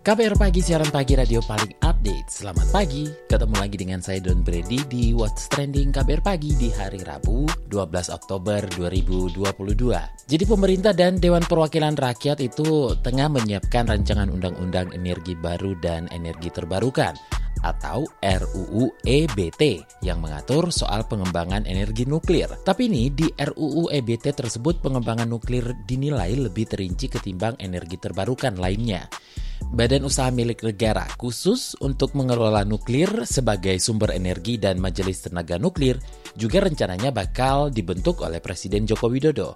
KBR Pagi, siaran pagi radio paling update. Selamat pagi, ketemu lagi dengan saya Don Brady di What's Trending KBR Pagi di hari Rabu 12 Oktober 2022. Jadi pemerintah dan Dewan Perwakilan Rakyat itu tengah menyiapkan rancangan undang-undang energi baru dan energi terbarukan atau RUU EBT yang mengatur soal pengembangan energi nuklir. Tapi ini di RUU EBT tersebut pengembangan nuklir dinilai lebih terinci ketimbang energi terbarukan lainnya. Badan Usaha Milik Negara khusus untuk mengelola nuklir sebagai sumber energi dan Majelis Tenaga Nuklir juga rencananya bakal dibentuk oleh Presiden Joko Widodo.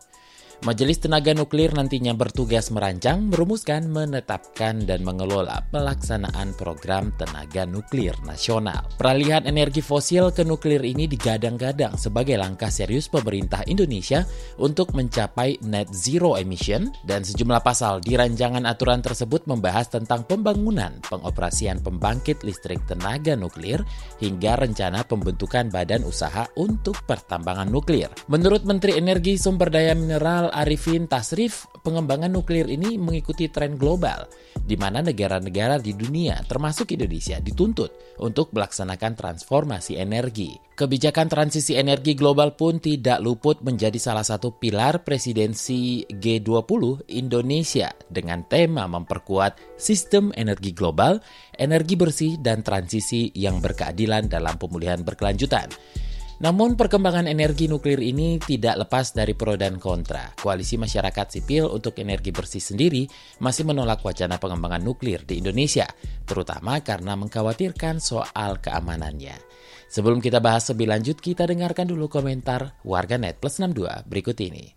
Majelis Tenaga Nuklir nantinya bertugas merancang, merumuskan, menetapkan, dan mengelola pelaksanaan program tenaga nuklir nasional. Peralihan energi fosil ke nuklir ini digadang-gadang sebagai langkah serius pemerintah Indonesia untuk mencapai net zero emission dan sejumlah pasal di rancangan aturan tersebut membahas tentang pembangunan pengoperasian pembangkit listrik tenaga nuklir hingga rencana pembentukan badan usaha untuk pertambangan nuklir. Menurut Menteri Energi Sumber Daya Mineral Arifin Tasrif, pengembangan nuklir ini mengikuti tren global, di mana negara-negara di dunia, termasuk Indonesia, dituntut untuk melaksanakan transformasi energi. Kebijakan transisi energi global pun tidak luput menjadi salah satu pilar presidensi G20 Indonesia dengan tema memperkuat sistem energi global, energi bersih, dan transisi yang berkeadilan dalam pemulihan berkelanjutan. Namun perkembangan energi nuklir ini tidak lepas dari pro dan kontra. Koalisi Masyarakat Sipil untuk Energi Bersih sendiri masih menolak wacana pengembangan nuklir di Indonesia, terutama karena mengkhawatirkan soal keamanannya. Sebelum kita bahas lebih lanjut, kita dengarkan dulu komentar warganet plus 62 berikut ini.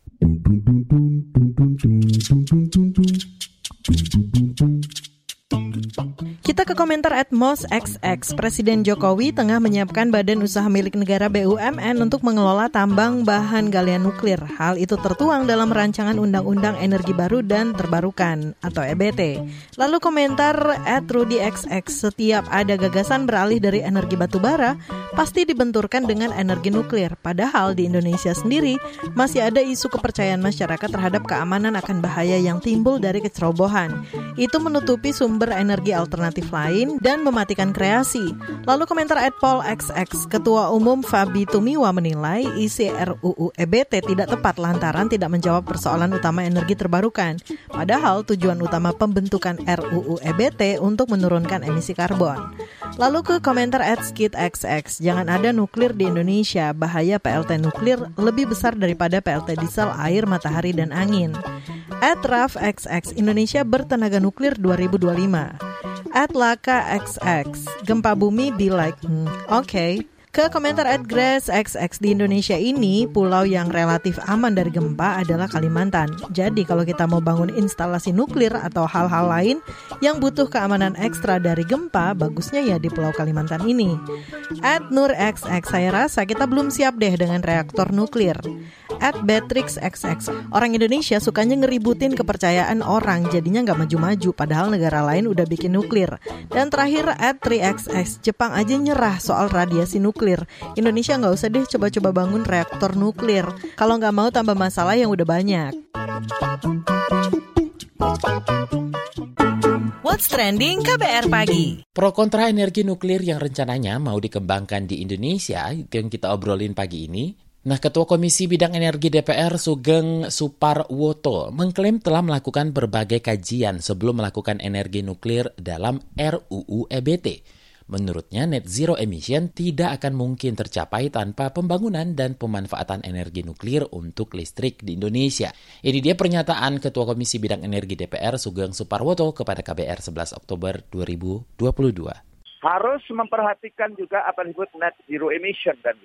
Komentar at XX. Presiden Jokowi tengah menyiapkan badan usaha milik negara BUMN untuk mengelola tambang bahan galian nuklir. Hal itu tertuang dalam rancangan Undang-Undang Energi Baru dan Terbarukan atau EBT. Lalu komentar at Rudy XX. Setiap ada gagasan beralih dari energi batu bara, pasti dibenturkan dengan energi nuklir. Padahal di Indonesia sendiri masih ada isu kepercayaan masyarakat terhadap keamanan akan bahaya yang timbul dari kecerobohan. Itu menutupi sumber energi alternatif lain dan mematikan kreasi. Lalu komentar at Paul XX, Ketua Umum Fabi Tumiwa menilai isi RUU EBT tidak tepat lantaran tidak menjawab persoalan utama energi terbarukan. Padahal tujuan utama pembentukan RUU EBT untuk menurunkan emisi karbon. Lalu ke komentar at Skid XX, jangan ada nuklir di Indonesia, bahaya PLT nuklir lebih besar daripada PLT diesel, air, matahari, dan angin. At Raf XX, Indonesia bertenaga nuklir 2025. At Laka XX, gempa bumi be like, hmm, oke. Okay. Ke komentar at Grace XX di Indonesia ini, pulau yang relatif aman dari gempa adalah Kalimantan. Jadi kalau kita mau bangun instalasi nuklir atau hal-hal lain yang butuh keamanan ekstra dari gempa, bagusnya ya di Pulau Kalimantan ini. At Nur XX, saya rasa kita belum siap deh dengan reaktor nuklir. At Beatrix XX, orang Indonesia sukanya ngeributin kepercayaan orang, jadinya nggak maju-maju, padahal negara lain udah bikin nuklir. Dan terakhir at 3XX, Jepang aja nyerah soal radiasi nuklir. Indonesia nggak usah deh coba-coba bangun reaktor nuklir. Kalau nggak mau tambah masalah yang udah banyak. What's Trending KBR Pagi Pro kontra energi nuklir yang rencananya mau dikembangkan di Indonesia yang kita obrolin pagi ini Nah, Ketua Komisi Bidang Energi DPR Sugeng Suparwoto mengklaim telah melakukan berbagai kajian sebelum melakukan energi nuklir dalam RUU EBT. Menurutnya, net zero emission tidak akan mungkin tercapai tanpa pembangunan dan pemanfaatan energi nuklir untuk listrik di Indonesia. Ini dia pernyataan Ketua Komisi Bidang Energi DPR Sugeng Suparwoto kepada KBR 11 Oktober 2022. Harus memperhatikan juga apa yang disebut net zero emission kan.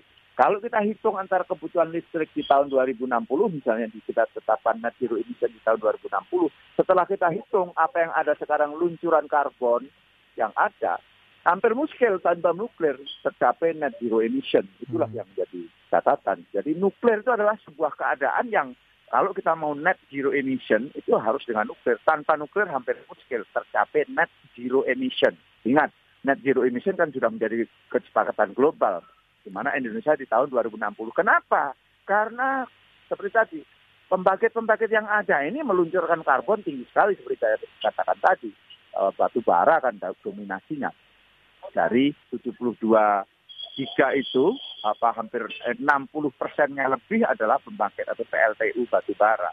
Kalau kita hitung antara kebutuhan listrik di tahun 2060, misalnya kita tetapkan net zero emission di tahun 2060, setelah kita hitung apa yang ada sekarang luncuran karbon yang ada, hampir muskil tanpa nuklir tercapai net zero emission. Itulah hmm. yang menjadi catatan. Jadi nuklir itu adalah sebuah keadaan yang kalau kita mau net zero emission itu harus dengan nuklir. Tanpa nuklir hampir muskil tercapai net zero emission. Ingat, net zero emission kan sudah menjadi kesepakatan global di mana Indonesia di tahun 2060. Kenapa? Karena seperti tadi, pembangkit-pembangkit yang ada ini meluncurkan karbon tinggi sekali seperti saya katakan tadi. E, batu bara kan dominasinya. Dari 72 giga itu, apa hampir 60 persennya lebih adalah pembangkit atau PLTU batu bara.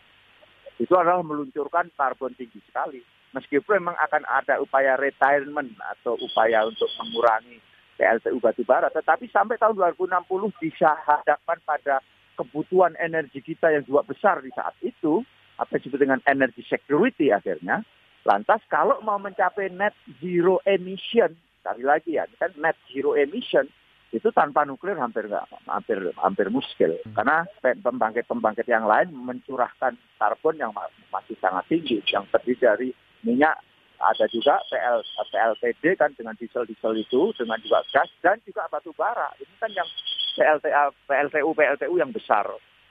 Itu adalah meluncurkan karbon tinggi sekali. Meskipun memang akan ada upaya retirement atau upaya untuk mengurangi PLTU batubara, tetapi sampai tahun 2060 bisa hadapkan pada kebutuhan energi kita yang juga besar di saat itu, apa yang disebut dengan energy security akhirnya. Lantas kalau mau mencapai net zero emission, sekali lagi ya, kan net zero emission itu tanpa nuklir hampir nggak hampir hampir muskil hmm. karena pembangkit-pembangkit yang lain mencurahkan karbon yang masih sangat tinggi yang terdiri dari minyak ada juga PL, PLTD kan dengan diesel-diesel itu, dengan juga gas dan juga batu bara. Ini kan yang PLTA, PLTU, PLTU yang besar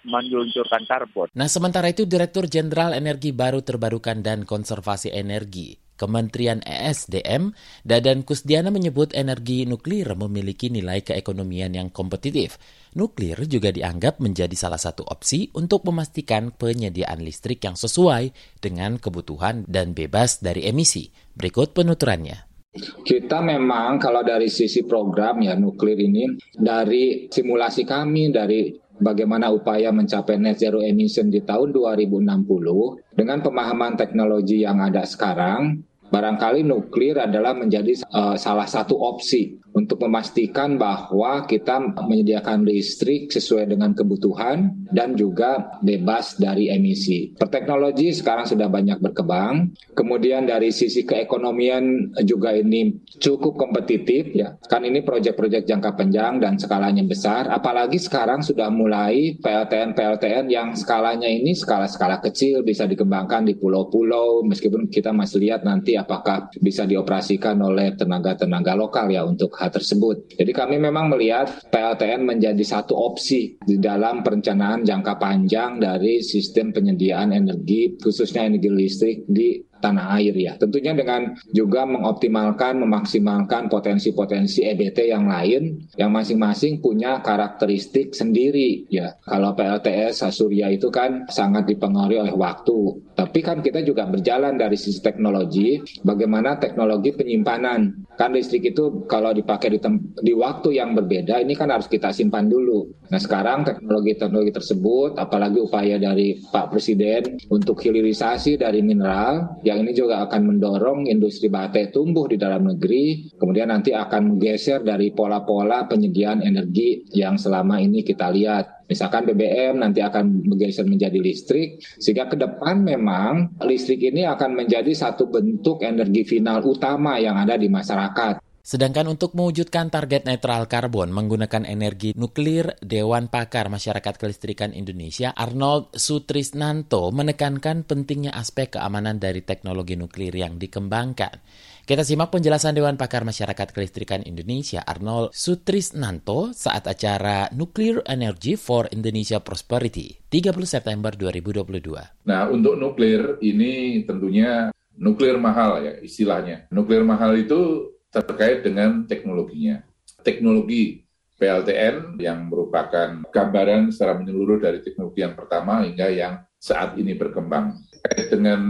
meluncurkan karbon. Nah, sementara itu Direktur Jenderal Energi Baru Terbarukan dan Konservasi Energi Kementerian ESDM, Dadan Kusdiana menyebut energi nuklir memiliki nilai keekonomian yang kompetitif. Nuklir juga dianggap menjadi salah satu opsi untuk memastikan penyediaan listrik yang sesuai dengan kebutuhan dan bebas dari emisi. Berikut penuturannya. Kita memang kalau dari sisi program ya nuklir ini dari simulasi kami dari bagaimana upaya mencapai net zero emission di tahun 2060 dengan pemahaman teknologi yang ada sekarang barangkali nuklir adalah menjadi uh, salah satu opsi untuk memastikan bahwa kita menyediakan listrik sesuai dengan kebutuhan dan juga bebas dari emisi. Perteknologi sekarang sudah banyak berkembang. Kemudian dari sisi keekonomian juga ini cukup kompetitif ya. Kan ini proyek-proyek jangka panjang dan skalanya besar. Apalagi sekarang sudah mulai PLTN-PLTN yang skalanya ini skala-skala kecil bisa dikembangkan di pulau-pulau meskipun kita masih lihat nanti apakah bisa dioperasikan oleh tenaga-tenaga lokal ya untuk hal tersebut. Jadi kami memang melihat PLTN menjadi satu opsi di dalam perencanaan jangka panjang dari sistem penyediaan energi khususnya energi listrik di tanah air ya. Tentunya dengan juga mengoptimalkan, memaksimalkan potensi-potensi EBT yang lain yang masing-masing punya karakteristik sendiri ya. Kalau PLTS Surya itu kan sangat dipengaruhi oleh waktu. Tapi kan kita juga berjalan dari sisi teknologi, bagaimana teknologi penyimpanan. Kan listrik itu kalau dipakai di, di waktu yang berbeda, ini kan harus kita simpan dulu. Nah sekarang teknologi-teknologi tersebut, apalagi upaya dari Pak Presiden untuk hilirisasi dari mineral, yang ini juga akan mendorong industri baterai tumbuh di dalam negeri, kemudian nanti akan menggeser dari pola-pola penyediaan energi yang selama ini kita lihat. Misalkan BBM nanti akan bergeser menjadi listrik, sehingga ke depan memang listrik ini akan menjadi satu bentuk energi final utama yang ada di masyarakat. Sedangkan untuk mewujudkan target netral karbon menggunakan energi nuklir, Dewan Pakar Masyarakat Kelistrikan Indonesia Arnold Sutrisnanto menekankan pentingnya aspek keamanan dari teknologi nuklir yang dikembangkan. Kita simak penjelasan Dewan Pakar Masyarakat Kelistrikan Indonesia Arnold Sutrisnanto saat acara Nuclear Energy for Indonesia Prosperity 30 September 2022. Nah, untuk nuklir ini tentunya nuklir mahal ya istilahnya. Nuklir mahal itu terkait dengan teknologinya. Teknologi PLTN yang merupakan gambaran secara menyeluruh dari teknologi yang pertama hingga yang saat ini berkembang. Terkait dengan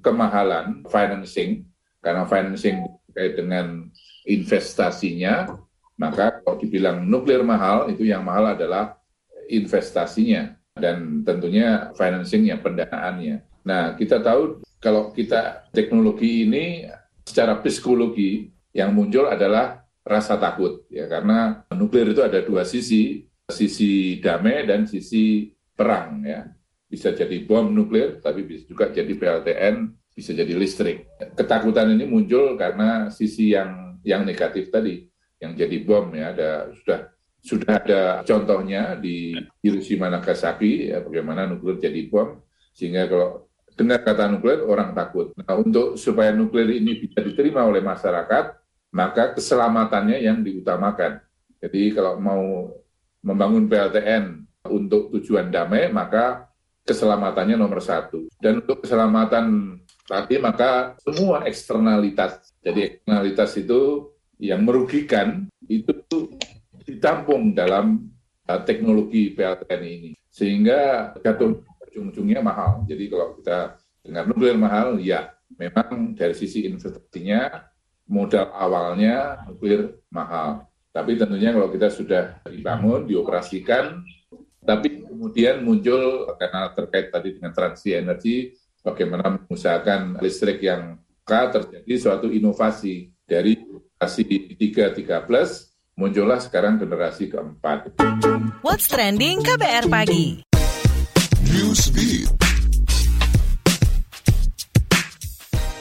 kemahalan financing, karena financing terkait dengan investasinya, maka kalau dibilang nuklir mahal, itu yang mahal adalah investasinya dan tentunya financingnya, pendanaannya. Nah, kita tahu kalau kita teknologi ini secara psikologi yang muncul adalah rasa takut ya. Karena nuklir itu ada dua sisi sisi damai dan sisi perang ya. Bisa jadi bom nuklir tapi bisa juga jadi PLTN bisa jadi listrik. Ketakutan ini muncul karena sisi yang yang negatif tadi yang jadi bom ya. Ada sudah sudah ada contohnya di Hiroshima Nagasaki, ya, bagaimana nuklir jadi bom, sehingga kalau dengar kata nuklir orang takut. Nah, untuk supaya nuklir ini bisa diterima oleh masyarakat, maka keselamatannya yang diutamakan. Jadi kalau mau membangun PLTN untuk tujuan damai, maka keselamatannya nomor satu. Dan untuk keselamatan tadi, maka semua eksternalitas. Jadi eksternalitas itu yang merugikan itu ditampung dalam uh, teknologi PLTN ini. Sehingga jatuh ujung-ujungnya mahal. Jadi kalau kita dengar nuklir mahal, ya memang dari sisi investasinya modal awalnya nuklir mahal. Tapi tentunya kalau kita sudah dibangun, dioperasikan, tapi kemudian muncul karena terkait tadi dengan transisi energi, bagaimana mengusahakan listrik yang K terjadi suatu inovasi dari generasi 3, 3 plus muncullah sekarang generasi keempat. What's trending KBR pagi? Newsbeat.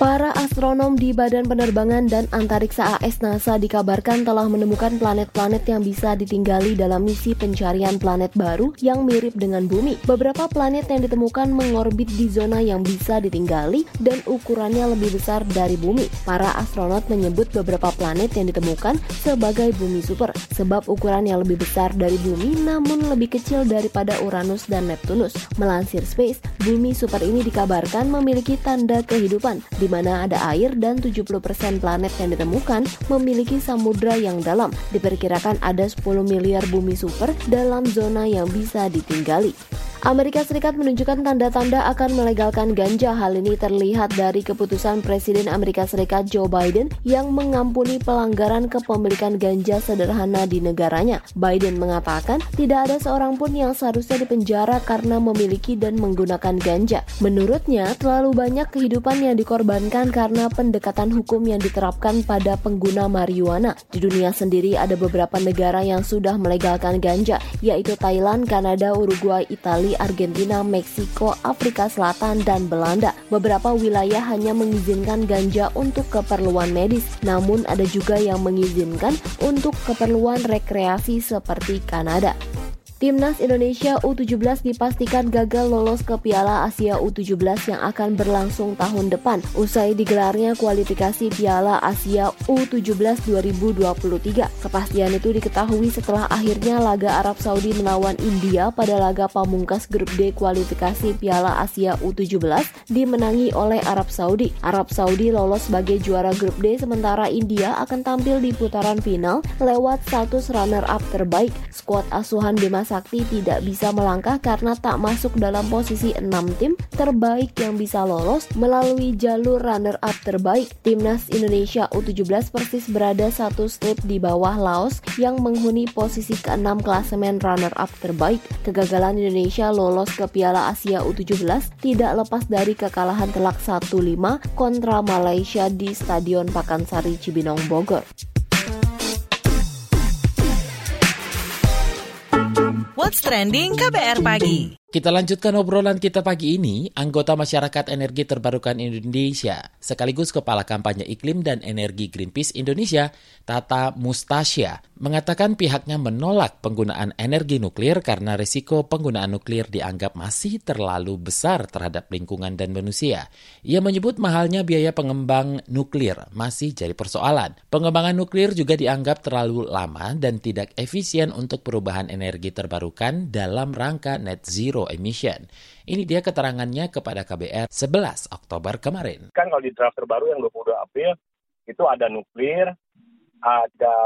Para astronom di Badan Penerbangan dan Antariksa AS NASA dikabarkan telah menemukan planet-planet yang bisa ditinggali dalam misi pencarian planet baru yang mirip dengan bumi. Beberapa planet yang ditemukan mengorbit di zona yang bisa ditinggali dan ukurannya lebih besar dari bumi. Para astronot menyebut beberapa planet yang ditemukan sebagai bumi super, sebab ukuran yang lebih besar dari bumi namun lebih kecil daripada Uranus dan Neptunus. Melansir Space, bumi super ini dikabarkan memiliki tanda kehidupan di mana ada air dan 70% planet yang ditemukan memiliki samudra yang dalam. Diperkirakan ada 10 miliar bumi super dalam zona yang bisa ditinggali. Amerika Serikat menunjukkan tanda-tanda akan melegalkan ganja. Hal ini terlihat dari keputusan Presiden Amerika Serikat Joe Biden yang mengampuni pelanggaran kepemilikan ganja sederhana di negaranya. Biden mengatakan tidak ada seorang pun yang seharusnya dipenjara karena memiliki dan menggunakan ganja. Menurutnya, terlalu banyak kehidupan yang dikorbankan karena pendekatan hukum yang diterapkan pada pengguna marijuana. Di dunia sendiri ada beberapa negara yang sudah melegalkan ganja, yaitu Thailand, Kanada, Uruguay, Italia, Argentina, Meksiko, Afrika Selatan, dan Belanda. Beberapa wilayah hanya mengizinkan ganja untuk keperluan medis, namun ada juga yang mengizinkan untuk keperluan rekreasi seperti Kanada. Timnas Indonesia U17 dipastikan gagal lolos ke Piala Asia U17 yang akan berlangsung tahun depan usai digelarnya kualifikasi Piala Asia U17 2023. Kepastian itu diketahui setelah akhirnya laga Arab Saudi melawan India pada laga pamungkas grup D kualifikasi Piala Asia U17 dimenangi oleh Arab Saudi. Arab Saudi lolos sebagai juara grup D sementara India akan tampil di putaran final lewat status runner-up terbaik. Skuad asuhan Bima Sakti tidak bisa melangkah karena tak masuk dalam posisi 6 tim terbaik yang bisa lolos melalui jalur runner-up terbaik. Timnas Indonesia U17 persis berada satu strip di bawah Laos yang menghuni posisi ke-6 klasemen runner-up terbaik. Kegagalan Indonesia lolos ke Piala Asia U17 tidak lepas dari kekalahan telak 1-5 kontra Malaysia di Stadion Pakansari Cibinong Bogor. What's Trending KBR Pagi. Kita lanjutkan obrolan kita pagi ini. Anggota Masyarakat Energi Terbarukan Indonesia, sekaligus Kepala Kampanye Iklim dan Energi Greenpeace Indonesia, Tata Mustasya, mengatakan pihaknya menolak penggunaan energi nuklir karena risiko penggunaan nuklir dianggap masih terlalu besar terhadap lingkungan dan manusia. Ia menyebut mahalnya biaya pengembang nuklir masih jadi persoalan. Pengembangan nuklir juga dianggap terlalu lama dan tidak efisien untuk perubahan energi terbarukan dalam rangka net zero emission. Ini dia keterangannya kepada KBR 11 Oktober kemarin. Kan kalau di draft terbaru yang 22 April itu ada nuklir, ada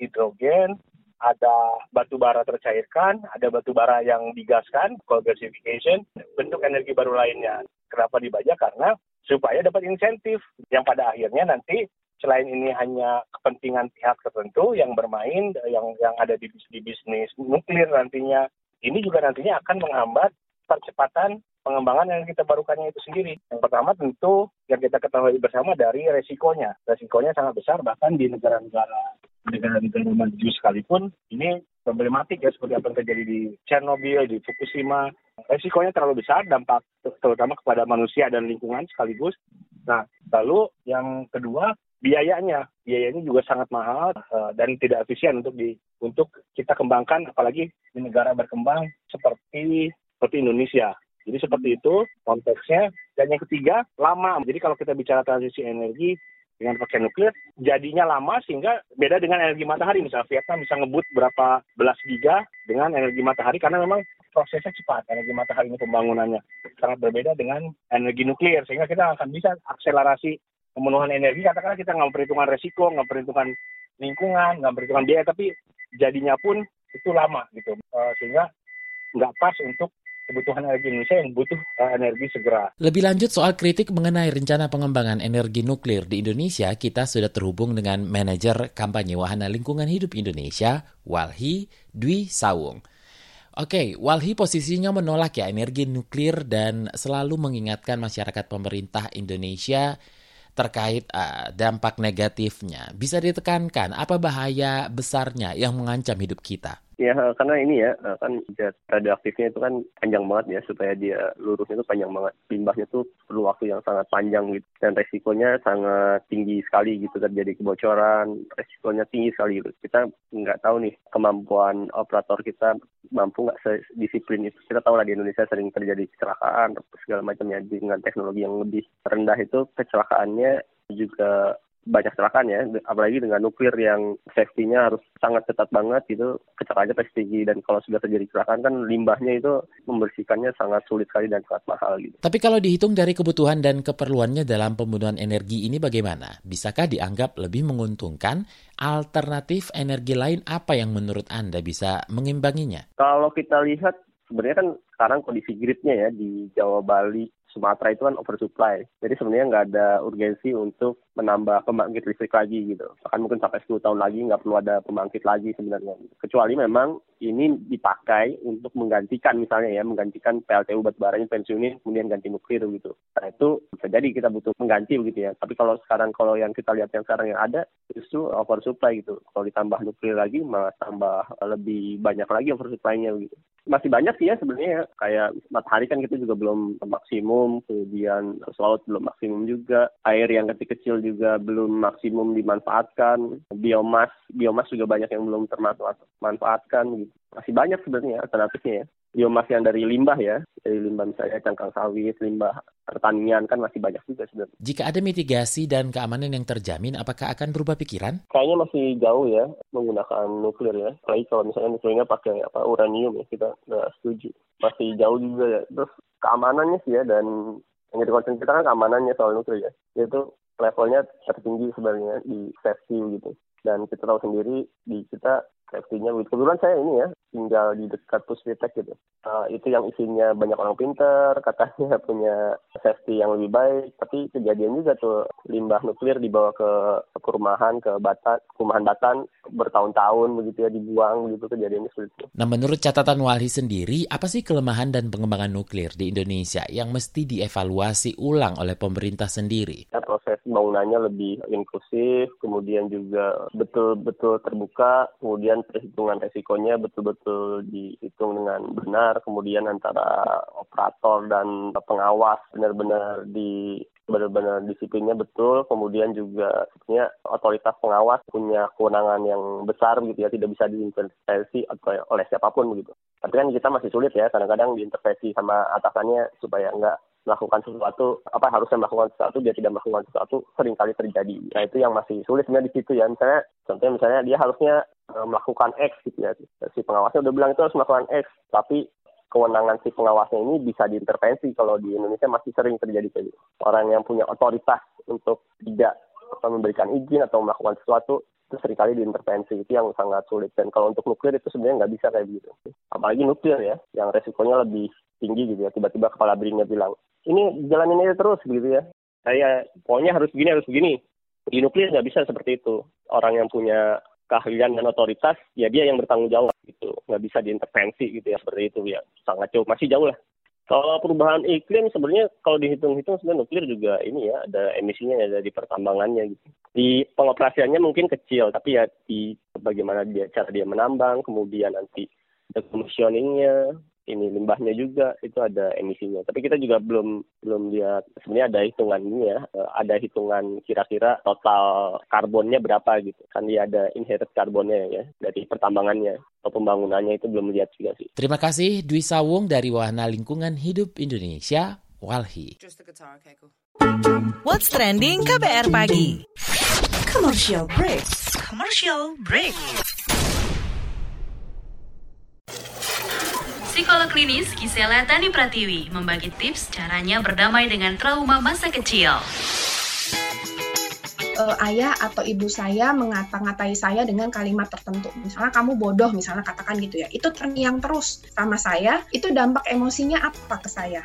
hidrogen, ada batu bara tercairkan, ada batu bara yang digaskan, coal gasification, bentuk energi baru lainnya. Kenapa dibajak? Karena supaya dapat insentif yang pada akhirnya nanti selain ini hanya kepentingan pihak tertentu yang bermain yang yang ada di, di bisnis nuklir nantinya ini juga nantinya akan menghambat percepatan pengembangan yang kita barukannya itu sendiri. Yang pertama tentu yang kita ketahui bersama dari resikonya. Resikonya sangat besar bahkan di negara-negara negara-negara maju sekalipun ini problematik ya seperti apa yang terjadi di Chernobyl, di Fukushima. Resikonya terlalu besar, dampak terutama kepada manusia dan lingkungan sekaligus. Nah, lalu yang kedua biayanya biayanya juga sangat mahal uh, dan tidak efisien untuk di untuk kita kembangkan apalagi di negara berkembang seperti seperti Indonesia. Jadi seperti itu konteksnya. Dan yang ketiga, lama. Jadi kalau kita bicara transisi energi dengan pakai nuklir, jadinya lama sehingga beda dengan energi matahari. Misalnya Vietnam bisa ngebut berapa belas giga dengan energi matahari karena memang prosesnya cepat. Energi matahari ini pembangunannya sangat berbeda dengan energi nuklir. Sehingga kita akan bisa akselerasi pemenuhan energi. Katakanlah kita nggak memperhitungkan resiko, nggak memperhitungkan lingkungan, nggak memperhitungkan biaya, tapi jadinya pun itu lama gitu. Uh, sehingga nggak pas untuk kebutuhan energi Indonesia yang butuh uh, energi segera. Lebih lanjut soal kritik mengenai rencana pengembangan energi nuklir di Indonesia, kita sudah terhubung dengan manajer kampanye Wahana Lingkungan Hidup Indonesia, Walhi Dwi Sawung. Oke, Walhi posisinya menolak ya energi nuklir dan selalu mengingatkan masyarakat pemerintah Indonesia terkait uh, dampak negatifnya. Bisa ditekankan apa bahaya besarnya yang mengancam hidup kita? Ya, karena ini ya, eh, kan zat radioaktifnya itu kan panjang banget ya, supaya dia lurusnya itu panjang banget. Limbahnya tuh perlu waktu yang sangat panjang gitu. Dan resikonya sangat tinggi sekali gitu, terjadi kebocoran, resikonya tinggi sekali gitu. Kita nggak tahu nih kemampuan operator kita mampu nggak sedisiplin itu. Kita tahu lah di Indonesia sering terjadi kecelakaan, segala macamnya dengan teknologi yang lebih rendah itu kecelakaannya juga banyak kecelakaan ya, apalagi dengan nuklir yang safety-nya harus sangat ketat banget gitu, kecelakaannya pasti tinggi dan kalau sudah terjadi kecelakaan kan limbahnya itu membersihkannya sangat sulit sekali dan sangat mahal gitu. Tapi kalau dihitung dari kebutuhan dan keperluannya dalam pembunuhan energi ini bagaimana? Bisakah dianggap lebih menguntungkan? Alternatif energi lain apa yang menurut Anda bisa mengimbanginya? Kalau kita lihat sebenarnya kan sekarang kondisi gridnya ya di Jawa Bali Sumatera itu kan oversupply. Jadi sebenarnya nggak ada urgensi untuk menambah pembangkit listrik lagi gitu. Bahkan mungkin sampai 10 tahun lagi nggak perlu ada pembangkit lagi sebenarnya. Kecuali memang ini dipakai untuk menggantikan misalnya ya, menggantikan PLTU batubara ini pensiunin kemudian ganti nuklir gitu. Nah itu bisa jadi kita butuh mengganti begitu ya. Tapi kalau sekarang kalau yang kita lihat yang sekarang yang ada justru oversupply gitu. Kalau ditambah nuklir lagi malah tambah lebih banyak lagi oversupply-nya gitu. Masih banyak sih ya sebenarnya kayak matahari kan kita juga belum maksimum, kemudian laut belum maksimum juga, air yang kecil-kecil juga belum maksimum dimanfaatkan, biomas biomas juga banyak yang belum termanfaatkan gitu. Masih banyak sebenarnya alternatifnya ya. Biomas yang dari limbah ya, dari limbah misalnya cangkang sawit, limbah pertanian kan masih banyak juga sebenarnya. Jika ada mitigasi dan keamanan yang terjamin, apakah akan berubah pikiran? Kayaknya masih jauh ya menggunakan nuklir ya. Apalagi kalau misalnya nuklirnya pakai apa uranium ya, kita nggak setuju. Masih jauh juga ya. Terus keamanannya sih ya dan yang kita concern kita kan keamanannya soal nuklir ya. Itu levelnya tertinggi sebenarnya di safety gitu. Dan kita tahu sendiri di kita safety-nya. Kebetulan saya ini ya tinggal di dekat Puspitek gitu. Uh, itu yang isinya banyak orang pinter, katanya punya safety yang lebih baik. Tapi kejadian juga tuh limbah nuklir dibawa ke, ke rumahan, ke Batan, rumahan Batan bertahun-tahun begitu ya dibuang begitu kejadiannya sulit. Nah menurut catatan Walhi sendiri, apa sih kelemahan dan pengembangan nuklir di Indonesia yang mesti dievaluasi ulang oleh pemerintah sendiri? Proses bangunannya lebih inklusif, kemudian juga betul-betul terbuka, kemudian perhitungan resikonya betul-betul dihitung dengan benar, kemudian antara operator dan pengawas benar-benar di benar-benar disiplinnya betul, kemudian juga sebenarnya otoritas pengawas punya kewenangan yang besar gitu ya, tidak bisa diintervensi oleh siapa pun begitu. Tapi kan kita masih sulit ya, kadang-kadang diintervensi sama atasannya supaya enggak melakukan sesuatu apa harusnya melakukan sesuatu dia tidak melakukan sesuatu sering kali terjadi. Nah itu yang masih sulit sebenarnya di situ ya. Misalnya contohnya misalnya dia harusnya e, melakukan X gitu ya. Si pengawasnya udah bilang itu harus melakukan X tapi kewenangan si pengawasnya ini bisa diintervensi kalau di Indonesia masih sering terjadi kayak gitu. Orang yang punya otoritas untuk tidak memberikan izin atau melakukan sesuatu itu sering kali diintervensi. Itu yang sangat sulit. Dan kalau untuk nuklir itu sebenarnya nggak bisa kayak gitu apalagi nuklir ya yang resikonya lebih tinggi gitu ya. Tiba-tiba kepala brinnya bilang ini jalanin aja terus gitu ya. Saya pokoknya harus begini harus begini. Di nuklir nggak bisa seperti itu. Orang yang punya keahlian dan otoritas ya dia yang bertanggung jawab gitu. Nggak bisa diintervensi gitu ya seperti itu ya. Sangat jauh masih jauh lah. Kalau perubahan iklim sebenarnya kalau dihitung-hitung sebenarnya nuklir juga ini ya ada emisinya ada di pertambangannya gitu. Di pengoperasiannya mungkin kecil tapi ya di bagaimana dia cara dia menambang kemudian nanti decommissioningnya ini limbahnya juga itu ada emisinya. Tapi kita juga belum belum lihat sebenarnya ada hitungan ini ya, eh, ada hitungan kira-kira total karbonnya berapa gitu. Kan dia ada inherent karbonnya ya dari pertambangannya atau pembangunannya itu belum lihat juga sih. Terima kasih Dwi Sawung dari Wahana Lingkungan Hidup Indonesia, Walhi. What's trending KBR pagi? Commercial break. Commercial break. Psikolog klinis Gisela Tani Pratiwi membagi tips caranya berdamai dengan trauma masa kecil. uh, ayah atau ibu saya mengata-ngatai saya dengan kalimat tertentu. Misalnya kamu bodoh, misalnya katakan gitu ya. Itu terngiang terus sama saya, itu dampak emosinya apa ke saya?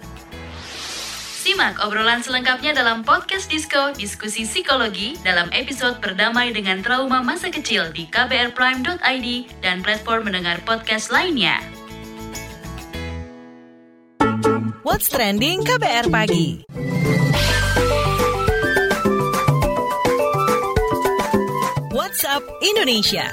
Simak obrolan selengkapnya dalam podcast Disko Diskusi Psikologi dalam episode Berdamai dengan Trauma Masa Kecil di kbrprime.id dan platform mendengar podcast lainnya. What's trending KBR pagi? WhatsApp Indonesia.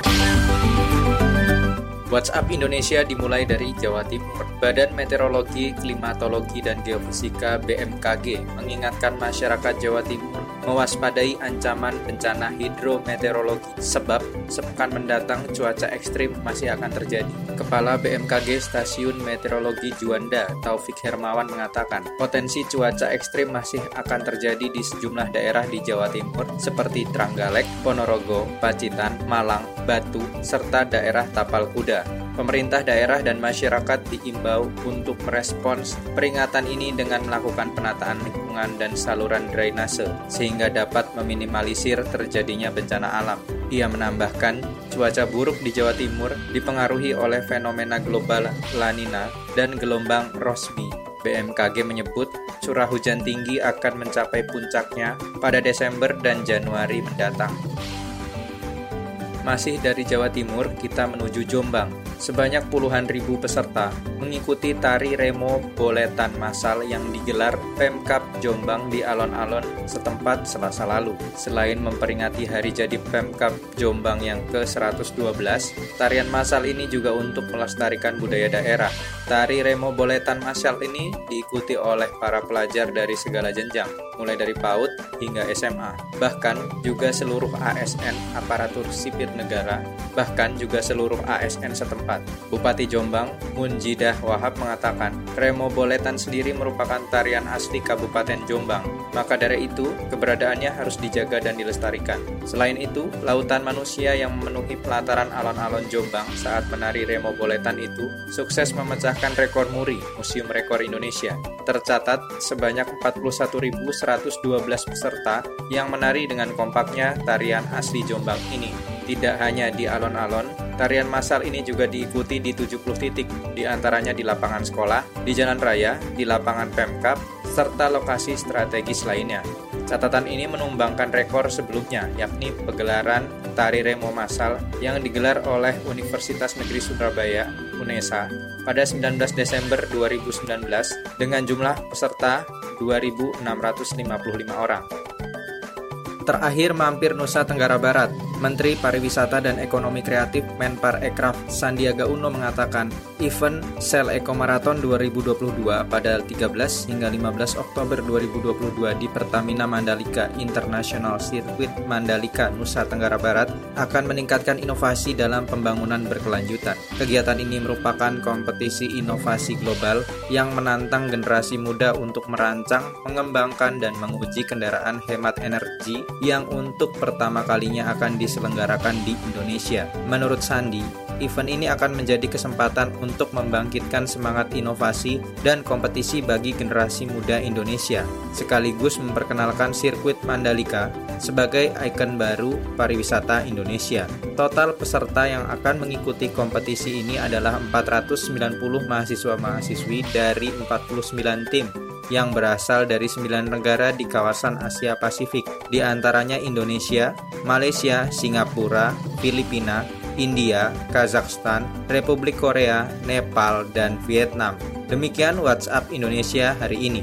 WhatsApp Indonesia dimulai dari Jawa Timur. Badan Meteorologi, Klimatologi, dan Geofisika BMKG mengingatkan masyarakat Jawa Timur mewaspadai ancaman bencana hidrometeorologi sebab sepekan mendatang cuaca ekstrim masih akan terjadi. Kepala BMKG Stasiun Meteorologi Juanda, Taufik Hermawan mengatakan, potensi cuaca ekstrim masih akan terjadi di sejumlah daerah di Jawa Timur seperti Trenggalek, Ponorogo, Pacitan, Malang, Batu, serta daerah Tapal Kuda. Pemerintah daerah dan masyarakat diimbau untuk merespons peringatan ini dengan melakukan penataan lingkungan dan saluran drainase sehingga dapat meminimalisir terjadinya bencana alam. Ia menambahkan, cuaca buruk di Jawa Timur dipengaruhi oleh fenomena global La Nina dan gelombang Rossby. BMKG menyebut curah hujan tinggi akan mencapai puncaknya pada Desember dan Januari mendatang. Masih dari Jawa Timur, kita menuju Jombang. Sebanyak puluhan ribu peserta mengikuti tari remo boletan massal yang digelar Pemkap Jombang di alon-alon setempat selasa lalu. Selain memperingati hari jadi Pemkap Jombang yang ke-112, tarian massal ini juga untuk melestarikan budaya daerah. Tari remo boletan massal ini diikuti oleh para pelajar dari segala jenjang, mulai dari PAUD hingga SMA. Bahkan juga seluruh ASN aparatur sipil negara, bahkan juga seluruh ASN setempat. Bupati Jombang, Munjidah Wahab mengatakan, Remo Boletan sendiri merupakan tarian asli Kabupaten Jombang, maka dari itu keberadaannya harus dijaga dan dilestarikan. Selain itu, lautan manusia yang memenuhi pelataran alon-alon Jombang saat menari Remo Boletan itu sukses memecahkan rekor muri Museum Rekor Indonesia. Tercatat sebanyak 41.112 peserta yang menari dengan kompaknya tarian asli Jombang ini. Tidak hanya di alon-alon, tarian massal ini juga diikuti di 70 titik, di antaranya di lapangan sekolah, di jalan raya, di lapangan Pemkap, serta lokasi strategis lainnya. Catatan ini menumbangkan rekor sebelumnya, yakni pegelaran tari remo massal yang digelar oleh Universitas Negeri Surabaya, UNESA, pada 19 Desember 2019 dengan jumlah peserta 2.655 orang. Terakhir mampir Nusa Tenggara Barat, Menteri Pariwisata dan Ekonomi Kreatif Menpar Ekraf Sandiaga Uno mengatakan, event Sel Eco Marathon 2022 pada 13 hingga 15 Oktober 2022 di Pertamina Mandalika International Circuit Mandalika, Nusa Tenggara Barat akan meningkatkan inovasi dalam pembangunan berkelanjutan. Kegiatan ini merupakan kompetisi inovasi global yang menantang generasi muda untuk merancang, mengembangkan, dan menguji kendaraan hemat energi yang untuk pertama kalinya akan diselenggarakan di Indonesia. Menurut Sandi, event ini akan menjadi kesempatan untuk membangkitkan semangat inovasi dan kompetisi bagi generasi muda Indonesia, sekaligus memperkenalkan sirkuit Mandalika sebagai ikon baru pariwisata Indonesia. Total peserta yang akan mengikuti kompetisi ini adalah 490 mahasiswa-mahasiswi dari 49 tim yang berasal dari sembilan negara di kawasan Asia Pasifik, di antaranya Indonesia, Malaysia, Singapura, Filipina, India, Kazakhstan, Republik Korea, Nepal, dan Vietnam. Demikian WhatsApp Indonesia hari ini.